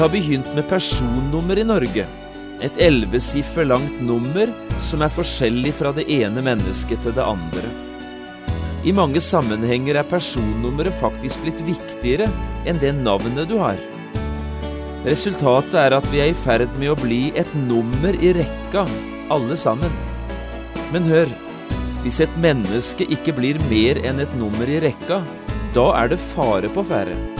Har begynt med personnummer i Norge. Et ellevesiffer langt nummer som er forskjellig fra det ene mennesket til det andre. I mange sammenhenger er personnummeret faktisk blitt viktigere enn det navnet du har. Resultatet er at vi er i ferd med å bli et nummer i rekka, alle sammen. Men hør, hvis et menneske ikke blir mer enn et nummer i rekka, da er det fare på ferde.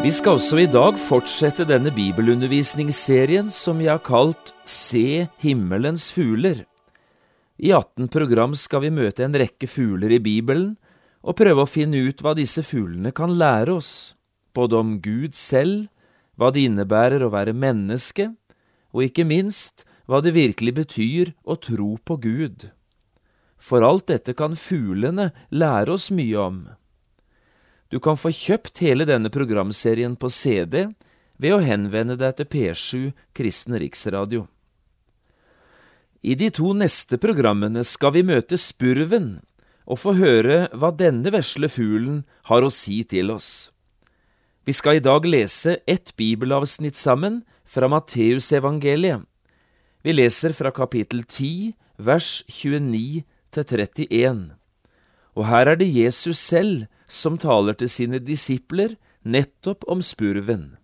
Vi skal også i dag fortsette denne bibelundervisningsserien som vi har kalt Se himmelens fugler. I 18 program skal vi møte en rekke fugler i Bibelen og prøve å finne ut hva disse fuglene kan lære oss, både om Gud selv, hva det innebærer å være menneske, og ikke minst hva det virkelig betyr å tro på Gud. For alt dette kan fuglene lære oss mye om. Du kan få kjøpt hele denne programserien på CD ved å henvende deg til P7 Kristen Riksradio. I de to neste programmene skal vi møte spurven og få høre hva denne vesle fuglen har å si til oss. Vi skal i dag lese ett bibelavsnitt sammen fra Matteusevangeliet. Vi leser fra kapittel 10, vers 29 til 31. Og her er det Jesus selv som taler til sine disipler nettopp om spurven.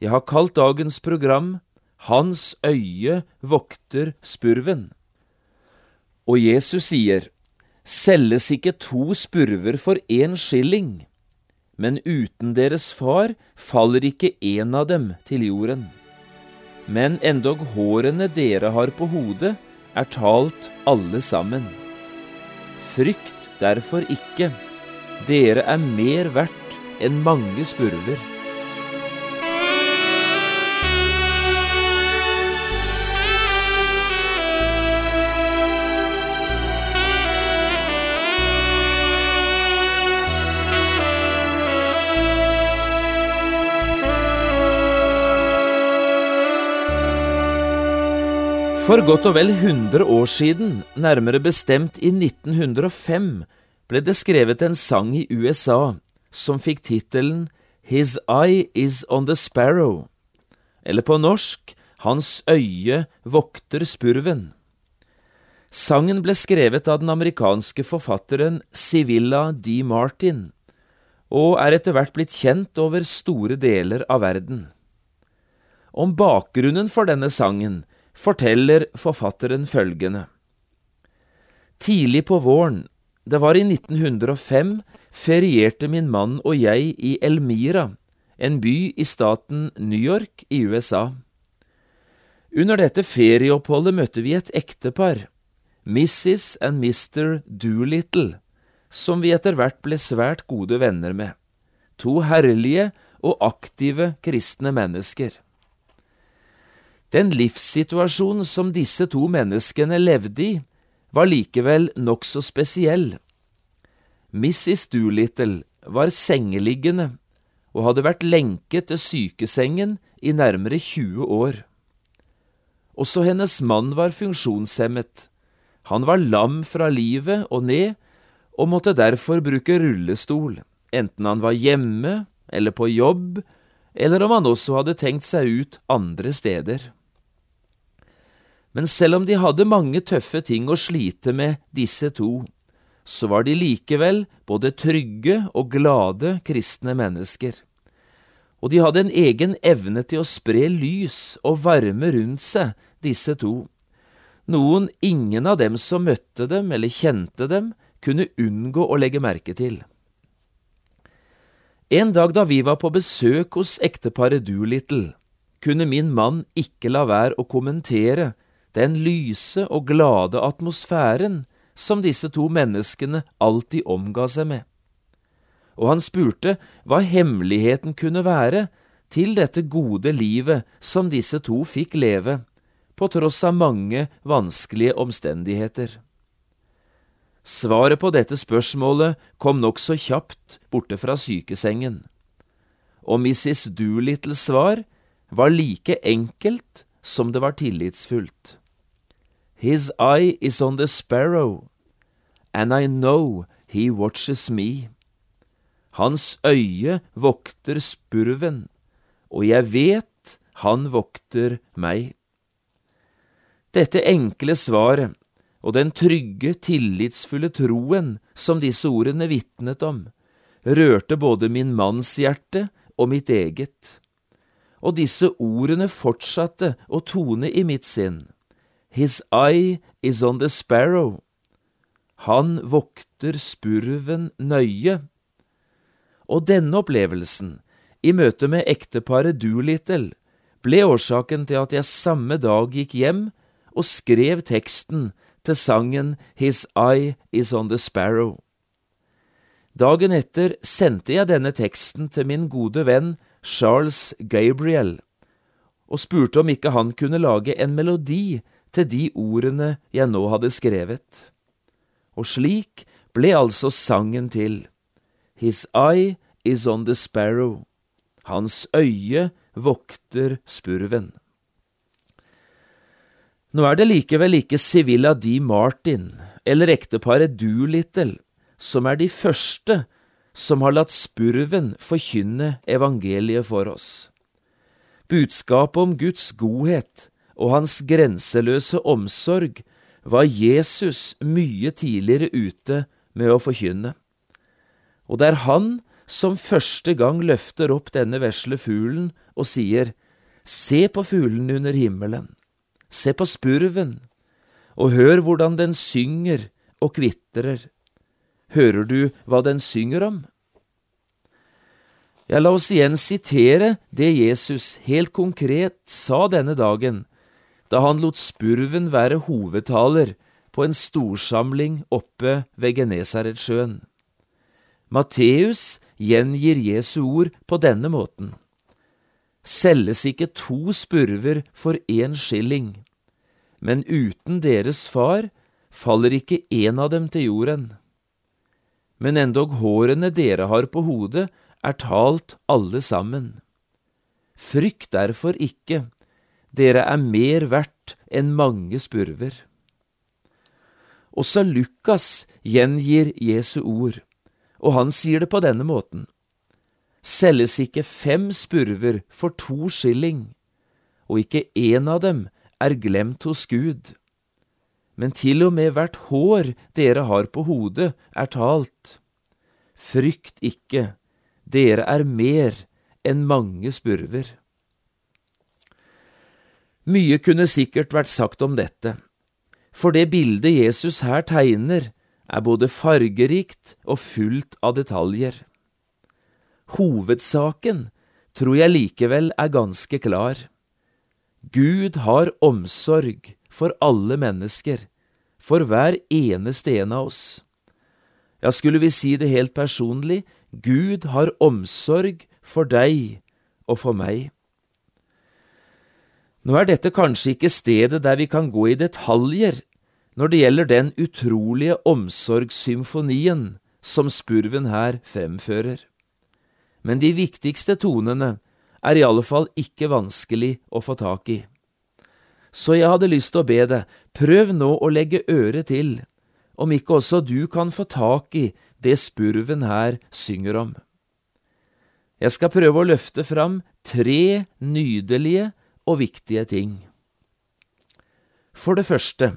Jeg har kalt dagens program Hans øye vokter spurven. Og Jesus sier, Selges ikke to spurver for én skilling, men uten deres far faller ikke én av dem til jorden. Men endog hårene dere har på hodet, er talt alle sammen. Frykt derfor ikke. Dere er mer verdt enn mange spurver. For godt og vel 100 år siden, nærmere bestemt i 1905, ble det skrevet en sang i USA som fikk tittelen His Eye Is On The Sparrow, eller på norsk Hans øye vokter spurven. Sangen ble skrevet av den amerikanske forfatteren Sivilla D. Martin, og er etter hvert blitt kjent over store deler av verden. Om bakgrunnen for denne sangen forteller forfatteren følgende. Tidlig på våren, det var i 1905, ferierte min mann og jeg i Elmira, en by i staten New York i USA. Under dette ferieoppholdet møtte vi et ektepar, Mrs. and Mr. Doolittle, som vi etter hvert ble svært gode venner med, to herlige og aktive kristne mennesker. Den livssituasjonen som disse to menneskene levde i, var likevel nokså spesiell. Mrs. Doolittle var sengeliggende og hadde vært lenket til sykesengen i nærmere 20 år. Også hennes mann var funksjonshemmet. Han var lam fra livet og ned, og måtte derfor bruke rullestol, enten han var hjemme eller på jobb, eller om han også hadde tenkt seg ut andre steder. Men selv om de hadde mange tøffe ting å slite med, disse to, så var de likevel både trygge og glade kristne mennesker. Og de hadde en egen evne til å spre lys og varme rundt seg, disse to, noen ingen av dem som møtte dem eller kjente dem, kunne unngå å legge merke til. En dag da vi var på besøk hos ekteparet Doolittle, kunne min mann ikke la være å kommentere den lyse og glade atmosfæren som disse to menneskene alltid omga seg med. Og han spurte hva hemmeligheten kunne være til dette gode livet som disse to fikk leve, på tross av mange vanskelige omstendigheter. Svaret på dette spørsmålet kom nokså kjapt borte fra sykesengen, og Mrs. Doolittles svar var like enkelt som det var tillitsfullt. His eye is on the sparrow, and I know he watches me. Hans øye vokter spurven, og jeg vet han vokter meg. Dette enkle svaret og den trygge, tillitsfulle troen som disse ordene vitnet om, rørte både min manns hjerte og mitt eget. Og disse ordene fortsatte å tone i mitt sinn. His eye is on the sparrow. Han vokter spurven nøye. Og denne opplevelsen, i møte med ekteparet Doolittle, ble årsaken til at jeg samme dag gikk hjem og skrev teksten til sangen His Eye Is On The Sparrow. Dagen etter sendte jeg denne teksten til min gode venn Charles Gabriel, og spurte om ikke han kunne lage en melodi til de ordene jeg nå hadde skrevet. Og slik ble altså sangen til. His eye is on the sparrow. Hans øye vokter spurven. Nå er det likevel ikke Sivilla D. Martin eller ekteparet Doolittle som er de første som har latt spurven forkynne evangeliet for oss. Budskapet om Guds godhet og hans grenseløse omsorg var Jesus mye tidligere ute med å forkynne. Og det er han som første gang løfter opp denne vesle fuglen og sier, Se på fuglen under himmelen, Se på spurven, og hør hvordan den synger og kvitrer. Hører du hva den synger om? Ja, la oss igjen sitere det Jesus helt konkret sa denne dagen, da han lot spurven være hovedtaler på en storsamling oppe ved Genesaretsjøen. Matteus gjengir Jesu ord på denne måten selges ikke to spurver for én skilling, men uten deres far faller ikke en av dem til jorden. Men endog hårene dere har på hodet, er talt alle sammen. Frykt derfor ikke, dere er mer verdt enn mange spurver. Også Lukas gjengir Jesu ord, og han sier det på denne måten selges ikke fem spurver for to skilling, og ikke én av dem er glemt hos Gud. Men til og med hvert hår dere har på hodet, er talt. Frykt ikke, dere er mer enn mange spurver. Mye kunne sikkert vært sagt om dette, for det bildet Jesus her tegner, er både fargerikt og fullt av detaljer. Hovedsaken tror jeg likevel er ganske klar. Gud har omsorg for alle mennesker, for hver eneste en av oss. Ja, skulle vi si det helt personlig, Gud har omsorg for deg og for meg. Nå er dette kanskje ikke stedet der vi kan gå i detaljer når det gjelder den utrolige omsorgssymfonien som spurven her fremfører men de viktigste tonene er i alle fall ikke vanskelig å få tak i. Så jeg hadde lyst til å be deg, prøv nå å legge øret til, om ikke også du kan få tak i det spurven her synger om. Jeg skal prøve å løfte fram tre nydelige og viktige ting. For det første,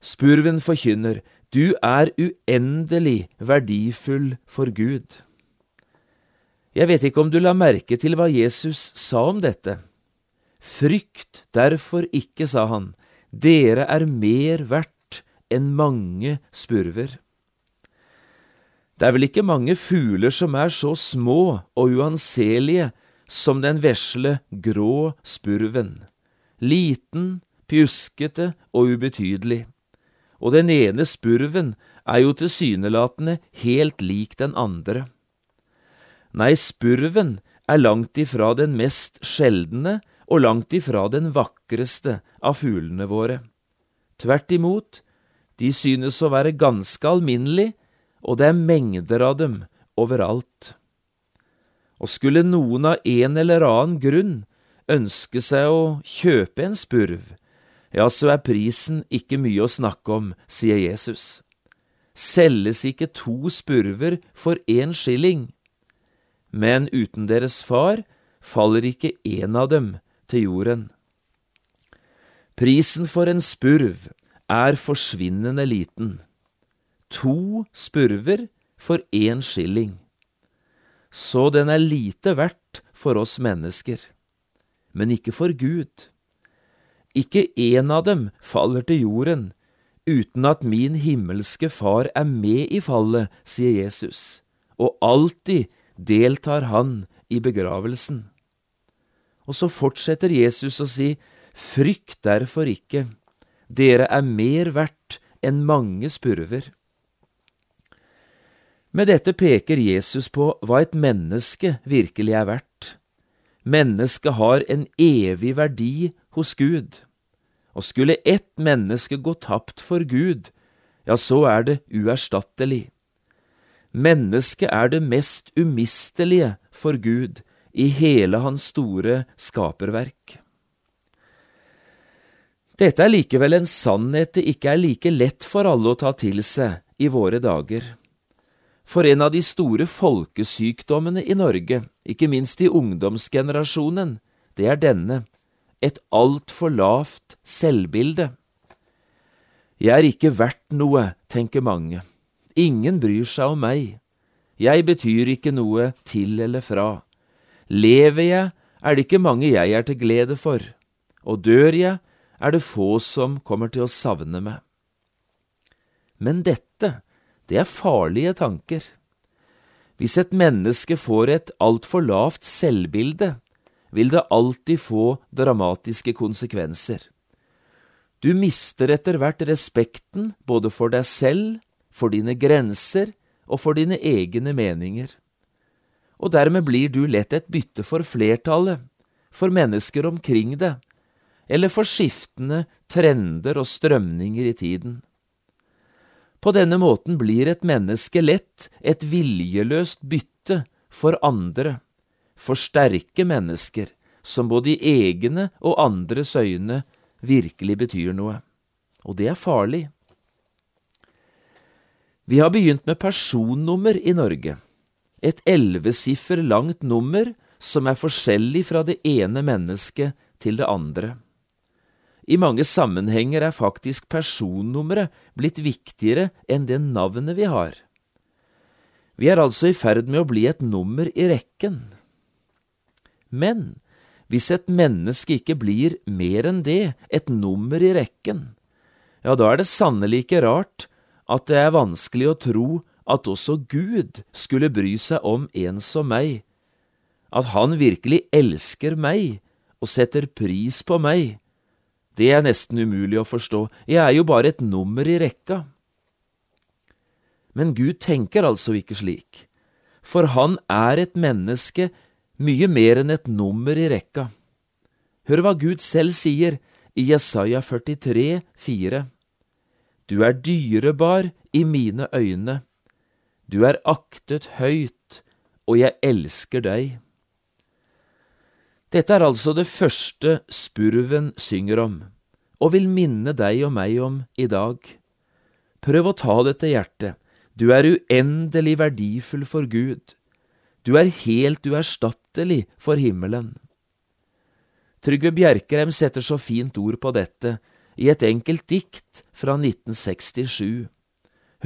spurven forkynner, du er uendelig verdifull for Gud. Jeg vet ikke om du la merke til hva Jesus sa om dette. Frykt derfor ikke, sa han, dere er mer verdt enn mange spurver. Det er vel ikke mange fugler som er så små og uanselige som den vesle, grå spurven. Liten, pjuskete og ubetydelig. Og den ene spurven er jo tilsynelatende helt lik den andre. Nei, spurven er langt ifra den mest sjeldne og langt ifra den vakreste av fuglene våre. Tvert imot, de synes å være ganske alminnelige, og det er mengder av dem overalt. Og skulle noen av en eller annen grunn ønske seg å kjøpe en spurv, ja, så er prisen ikke mye å snakke om, sier Jesus. Selges ikke to spurver for én skilling? Men uten deres far faller ikke én av dem til jorden. Prisen for en spurv er forsvinnende liten. To spurver for én skilling. Så den er lite verdt for oss mennesker, men ikke for Gud. Ikke én av dem faller til jorden uten at min himmelske Far er med i fallet, sier Jesus, og alltid deltar han i begravelsen. Og så fortsetter Jesus å si, Frykt derfor ikke, dere er mer verdt enn mange spurver. Med dette peker Jesus på hva et menneske virkelig er verdt. Mennesket har en evig verdi hos Gud, og skulle ett menneske gå tapt for Gud, ja, så er det uerstattelig. Mennesket er det mest umistelige for Gud i hele hans store skaperverk. Dette er likevel en sannhet det ikke er like lett for alle å ta til seg i våre dager. For en av de store folkesykdommene i Norge, ikke minst i ungdomsgenerasjonen, det er denne, et altfor lavt selvbilde. Jeg er ikke verdt noe, tenker mange. Ingen bryr seg om meg. Jeg betyr ikke noe til eller fra. Lever jeg, er det ikke mange jeg er til glede for, og dør jeg, er det få som kommer til å savne meg. Men dette, det er farlige tanker. Hvis et menneske får et altfor lavt selvbilde, vil det alltid få dramatiske konsekvenser. Du mister etter hvert respekten både for deg selv, for dine grenser og for dine egne meninger og dermed blir du lett et bytte for flertallet, for mennesker omkring deg, eller for skiftende trender og strømninger i tiden. På denne måten blir et menneske lett et viljeløst bytte for andre, for sterke mennesker, som både i egne og andres øyne virkelig betyr noe. Og det er farlig. Vi har begynt med personnummer i Norge et ellevesiffer langt nummer som er forskjellig fra det ene mennesket til det andre. I mange sammenhenger er faktisk personnummeret blitt viktigere enn det navnet vi har. Vi er altså i ferd med å bli et nummer i rekken. Men hvis et menneske ikke blir mer enn det, et nummer i rekken, ja, da er det sannelig ikke rart at det er vanskelig å tro at også Gud skulle bry seg om en som meg, at han virkelig elsker meg og setter pris på meg, det er nesten umulig å forstå, jeg er jo bare et nummer i rekka. Men Gud tenker altså ikke slik, for han er et menneske mye mer enn et nummer i rekka. Hør hva Gud selv sier i Jesaja 43, 4. Du er dyrebar i mine øyne, du er aktet høyt, og jeg elsker deg. Dette er altså det første spurven synger om, og vil minne deg og meg om i dag. Prøv å ta det til hjertet, du er uendelig verdifull for Gud, du er helt uerstattelig for himmelen. Trygve Bjerkreim setter så fint ord på dette i et enkelt dikt fra 1967.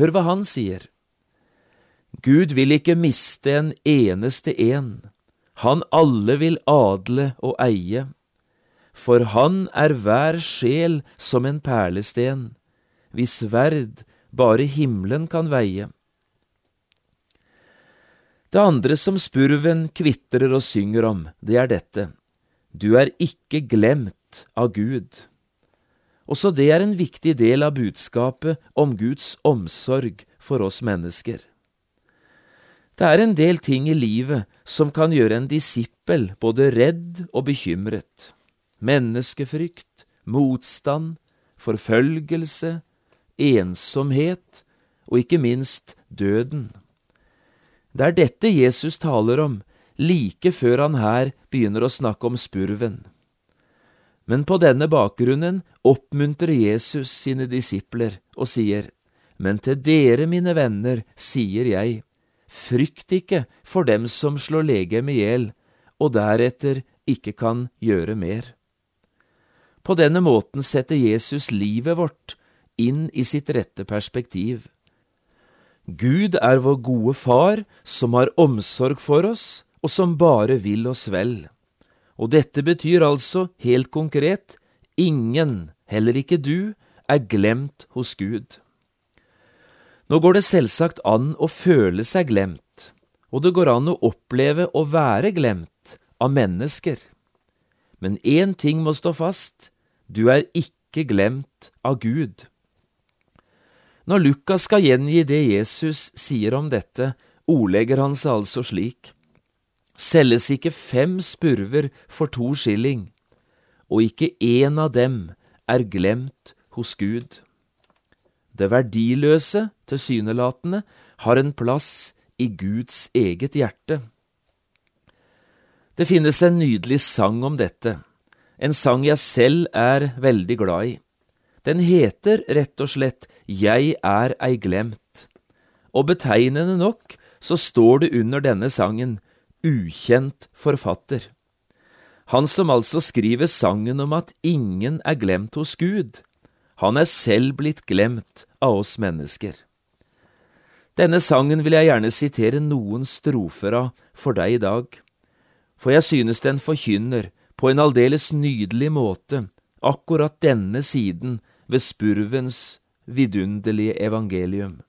Hør hva han sier. Gud vil ikke miste en eneste en, han alle vil adle og eie. For han er hver sjel som en perlesten, hvis verd bare himmelen kan veie. Det andre som spurven kvitrer og synger om, det er dette. Du er ikke glemt av Gud. Også det er en viktig del av budskapet om Guds omsorg for oss mennesker. Det er en del ting i livet som kan gjøre en disippel både redd og bekymret. Menneskefrykt, motstand, forfølgelse, ensomhet og ikke minst døden. Det er dette Jesus taler om like før han her begynner å snakke om spurven. Men på denne bakgrunnen oppmuntrer Jesus sine disipler og sier, Men til dere, mine venner, sier jeg, frykt ikke for dem som slår legemet i hjel, og deretter ikke kan gjøre mer. På denne måten setter Jesus livet vårt inn i sitt rette perspektiv. Gud er vår gode far som har omsorg for oss, og som bare vil oss vel. Og dette betyr altså, helt konkret, ingen, heller ikke du, er glemt hos Gud. Nå går det selvsagt an å føle seg glemt, og det går an å oppleve å være glemt av mennesker. Men én ting må stå fast, du er ikke glemt av Gud. Når Lukas skal gjengi det Jesus sier om dette, ordlegger han seg altså slik. Selges ikke fem spurver for to skilling, og ikke én av dem er glemt hos Gud. Det verdiløse, tilsynelatende, har en plass i Guds eget hjerte. Det finnes en nydelig sang om dette, en sang jeg selv er veldig glad i. Den heter rett og slett Jeg er ei glemt, og betegnende nok så står det under denne sangen Ukjent forfatter. Han som altså skriver sangen om at ingen er glemt hos Gud, han er selv blitt glemt av oss mennesker. Denne sangen vil jeg gjerne sitere noen strofer av for deg i dag, for jeg synes den forkynner, på en aldeles nydelig måte, akkurat denne siden ved spurvens vidunderlige evangelium.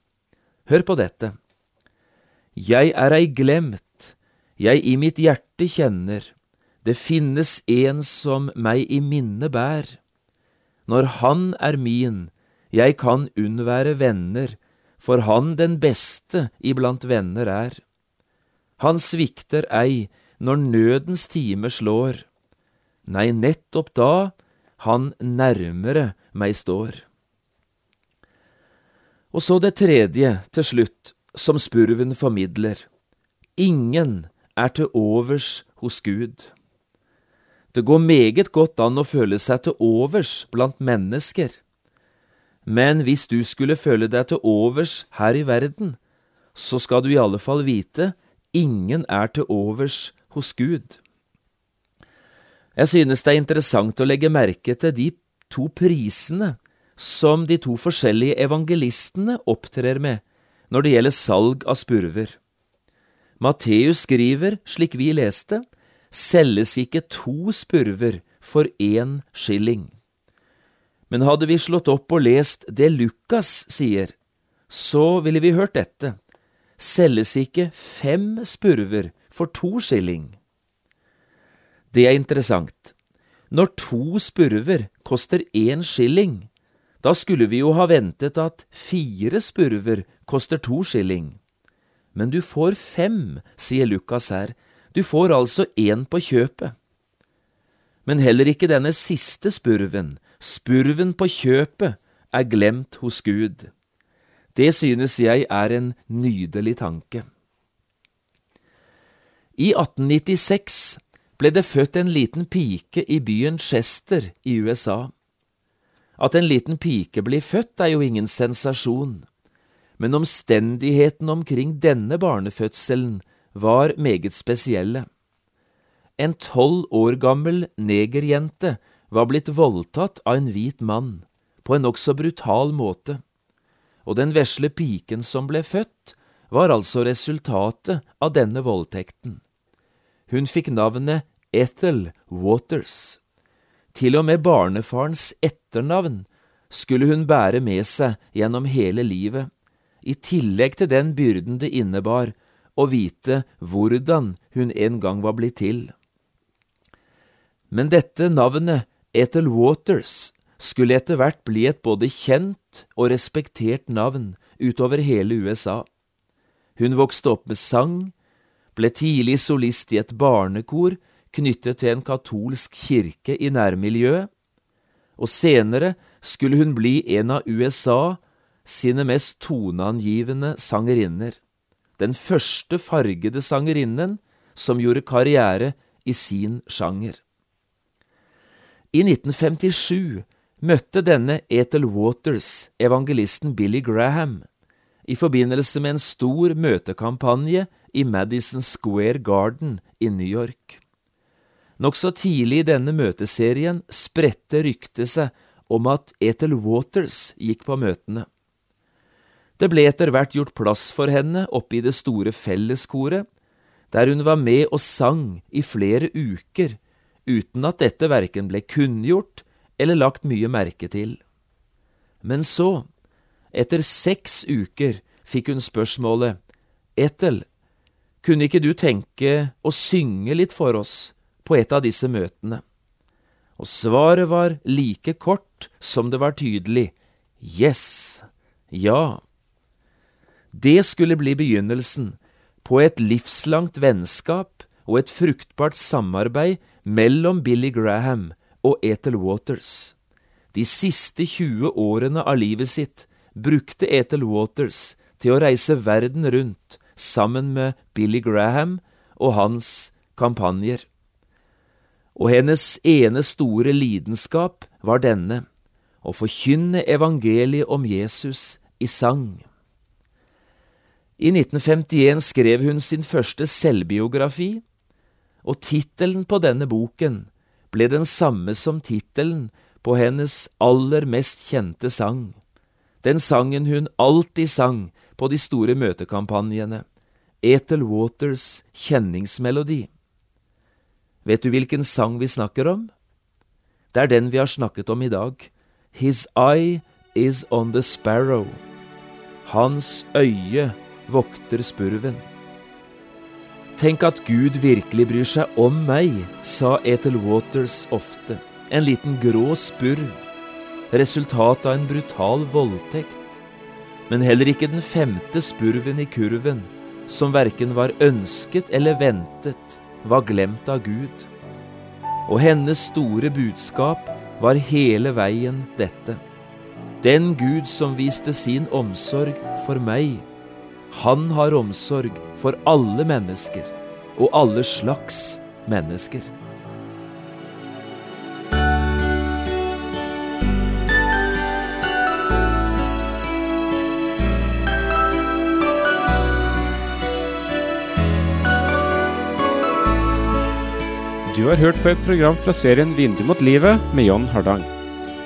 Hør på dette. Jeg er ei glemt, jeg i mitt hjerte kjenner, det finnes en som meg i minne bær. Når han er min, jeg kan unnvære venner, for han den beste iblant venner er. Han svikter ei når nødens time slår. Nei, nettopp da han nærmere meg står. Og så det tredje, til slutt, som spurven formidler. Ingen er til overs hos Gud. Det går meget godt an å føle seg til overs blant mennesker, men hvis du skulle føle deg til overs her i verden, så skal du i alle fall vite ingen er til overs hos Gud. Jeg synes det er interessant å legge merke til de to prisene som de to forskjellige evangelistene opptrer med når det gjelder salg av spurver. Matteus skriver, slik vi leste, selges ikke to spurver for én skilling. Men hadde vi slått opp og lest det Lukas sier, så ville vi hørt dette, selges ikke fem spurver for to skilling. Det er interessant. Når to spurver koster én skilling, da skulle vi jo ha ventet at fire spurver koster to skilling. Men du får fem, sier Lukas her, du får altså én på kjøpet. Men heller ikke denne siste spurven, spurven på kjøpet, er glemt hos Gud. Det synes jeg er en nydelig tanke. I 1896 ble det født en liten pike i byen Chester i USA. At en liten pike blir født er jo ingen sensasjon, men omstendighetene omkring denne barnefødselen var meget spesielle. En tolv år gammel negerjente var blitt voldtatt av en hvit mann, på en nokså brutal måte, og den vesle piken som ble født, var altså resultatet av denne voldtekten. Hun fikk navnet Ethel Waters. Til og med barnefarens etternavn skulle hun bære med seg gjennom hele livet, i tillegg til den byrden det innebar å vite hvordan hun en gang var blitt til. Men dette navnet, Ethel Waters, skulle etter hvert bli et både kjent og respektert navn utover hele USA. Hun vokste opp med sang, ble tidlig solist i et barnekor knyttet til en katolsk kirke i nærmiljøet, og senere skulle hun bli en av USA sine mest toneangivende sangerinner, den første fargede sangerinnen som gjorde karriere i sin sjanger. I 1957 møtte denne Ethel Waters evangelisten Billy Graham i forbindelse med en stor møtekampanje i Madison Square Garden i New York. Nokså tidlig i denne møteserien spredte ryktet seg om at Ethel Waters gikk på møtene. Det ble etter hvert gjort plass for henne oppe i det store felleskoret, der hun var med og sang i flere uker, uten at dette verken ble kunngjort eller lagt mye merke til. Men så, etter seks uker, fikk hun spørsmålet, Ethel, kunne ikke du tenke å synge litt for oss på et av disse møtene? Og svaret var like kort som det var tydelig, yes, ja. Det skulle bli begynnelsen på et livslangt vennskap og et fruktbart samarbeid mellom Billy Graham og Ethel Waters. De siste 20 årene av livet sitt brukte Ethel Waters til å reise verden rundt sammen med Billy Graham og hans kampanjer. Og hennes ene store lidenskap var denne, å forkynne evangeliet om Jesus i sang. I 1951 skrev hun sin første selvbiografi, og tittelen på denne boken ble den samme som tittelen på hennes aller mest kjente sang, den sangen hun alltid sang på de store møtekampanjene, Ethel Waters kjenningsmelodi. Vet du hvilken sang vi snakker om? Det er den vi har snakket om i dag. His eye is on the sparrow. Hans øye vokter spurven. Tenk at Gud virkelig bryr seg om meg, sa Ethel Waters ofte. En liten grå spurv. Resultat av en brutal voldtekt. Men heller ikke den femte spurven i kurven, som verken var ønsket eller ventet, var glemt av Gud. Og hennes store budskap var hele veien dette. Den Gud som viste sin omsorg for meg, han har omsorg for alle mennesker og alle slags mennesker. Du har hørt på et program fra serien Vindu mot livet med John Hardang.